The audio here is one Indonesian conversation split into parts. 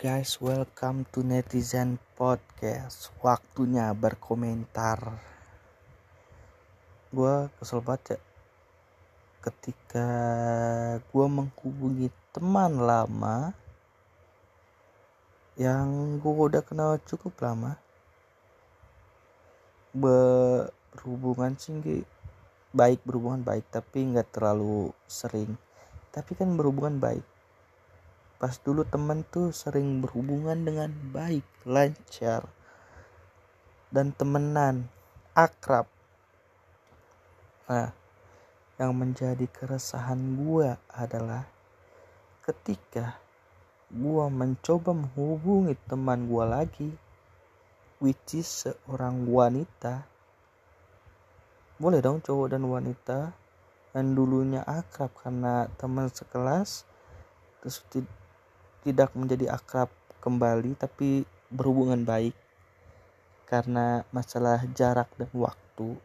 guys, welcome to Netizen Podcast. Waktunya berkomentar. Gua kesel banget ya ketika gua menghubungi teman lama yang gua udah kenal cukup lama. Berhubungan sih baik berhubungan baik tapi nggak terlalu sering. Tapi kan berhubungan baik pas dulu teman tuh sering berhubungan dengan baik lancar dan temenan akrab. Nah yang menjadi keresahan gua adalah ketika gua mencoba menghubungi teman gua lagi which is seorang wanita. Boleh dong cowok dan wanita dan dulunya akrab karena teman sekelas terus tidak menjadi akrab kembali tapi berhubungan baik. Karena masalah jarak dan waktu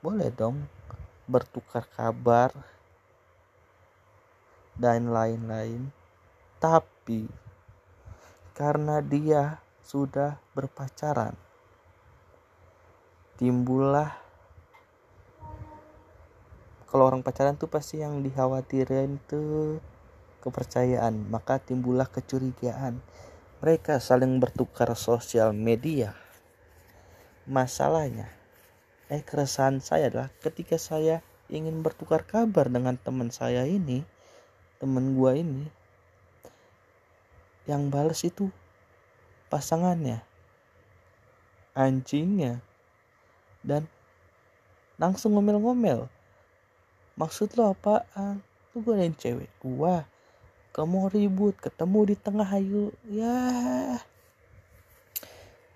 boleh dong bertukar kabar dan lain-lain. Tapi karena dia sudah berpacaran timbullah kalau orang pacaran tuh pasti yang dikhawatirin tuh kepercayaan, maka timbullah kecurigaan. Mereka saling bertukar sosial media. Masalahnya, eh keresahan saya adalah ketika saya ingin bertukar kabar dengan teman saya ini, teman gua ini, yang balas itu pasangannya, anjingnya, dan langsung ngomel-ngomel. Maksud lo apaan? Lu yang cewek gua kamu ribut ketemu di tengah ayu ya.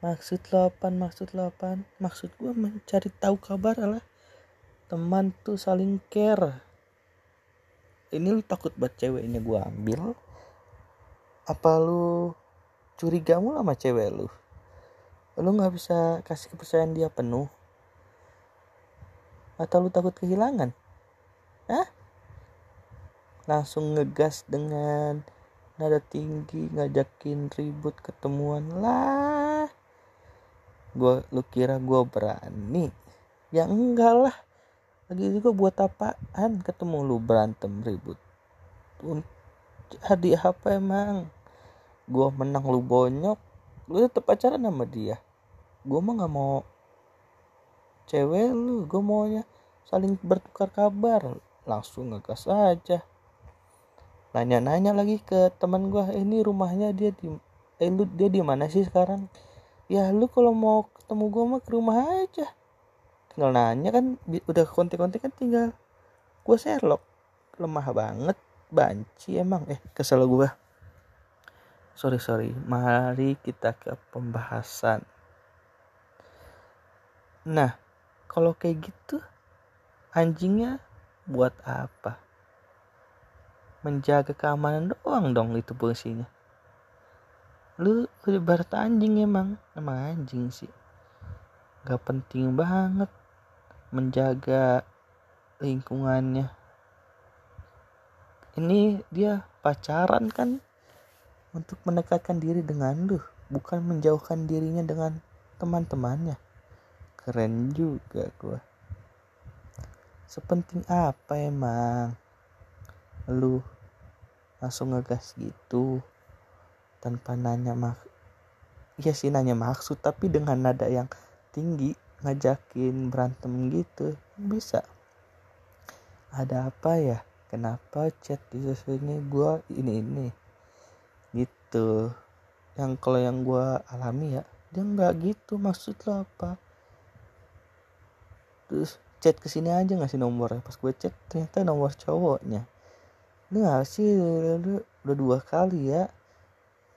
Maksud lo apa maksud lo apa maksud gue mencari tahu kabar lah teman tuh saling care. Ini lu takut buat ceweknya gue ambil? Apa lu curiga mulu sama cewek lu? Lu nggak bisa kasih kepercayaan dia penuh? Atau lu takut kehilangan? Hah? Langsung ngegas dengan nada tinggi ngajakin ribut ketemuan lah. Gua lu kira gua berani? Ya enggak lah. Lagi juga buat apaan ketemu lu berantem ribut? Jadi apa emang? Gua menang lu bonyok. Lu tetep pacaran sama dia? Gua mah nggak mau cewek lu gua maunya saling bertukar kabar. Langsung ngegas aja nanya-nanya lagi ke teman gue ini rumahnya dia di eh lu dia di mana sih sekarang? Ya lu kalau mau ketemu gue mah ke rumah aja. Tinggal nanya kan udah kontek-kontek kan tinggal gue Sherlock. Lemah banget banci emang. Eh kesel gue sorry sorry. Mari kita ke pembahasan. Nah kalau kayak gitu anjingnya buat apa menjaga keamanan doang dong itu fungsinya lu ibarat anjing emang emang anjing sih. Gak penting banget menjaga lingkungannya. Ini dia pacaran kan untuk mendekatkan diri dengan lu bukan menjauhkan dirinya dengan teman-temannya. Keren juga gua. Sepenting apa emang? Lu langsung ngegas gitu. Tanpa nanya mak iya sih nanya maksud tapi dengan nada yang tinggi ngajakin berantem gitu bisa. Ada apa ya? Kenapa chat di sini gue ini ini gitu. Yang kalau yang gue alami ya dia nggak gitu maksud lo apa. Terus chat ke sini aja ngasih nomor pas gue chat ternyata nomor cowoknya gak sih udah dua kali ya.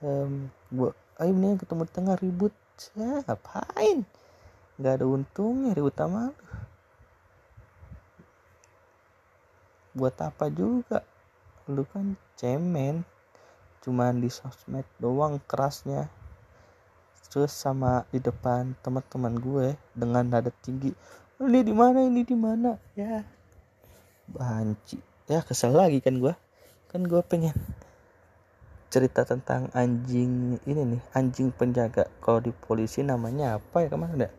Um, gua ayo nih ketemu di tengah ribut. Ya ngapain? Nggak ada untungnya ribut sama buat apa juga? Lu kan cemen. Cuman di sosmed doang kerasnya. Terus sama di depan teman-teman gue dengan nada tinggi. Ini di mana ini di mana? Ya banci ya kesel lagi kan gue kan gue pengen cerita tentang anjing ini nih anjing penjaga. Kalau di polisi namanya apa ya ke mana ada?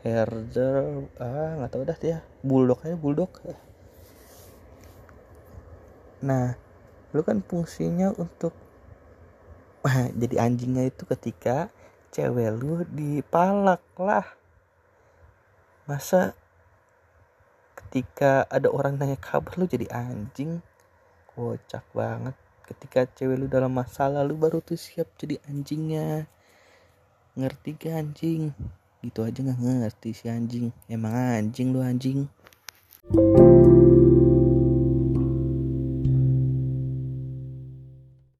Herder ah nggak tahu dah ya bulldog aja bulldog. Nah lu kan fungsinya untuk Wah, jadi anjingnya itu ketika cewek lu dipalak lah. Masa ketika ada orang nanya kabar lu jadi anjing. Kocak banget. Ketika cewek lu dalam masalah lu baru tuh siap jadi anjingnya. Ngerti gak anjing? Gitu aja nggak ngerti si anjing. Emang anjing lu anjing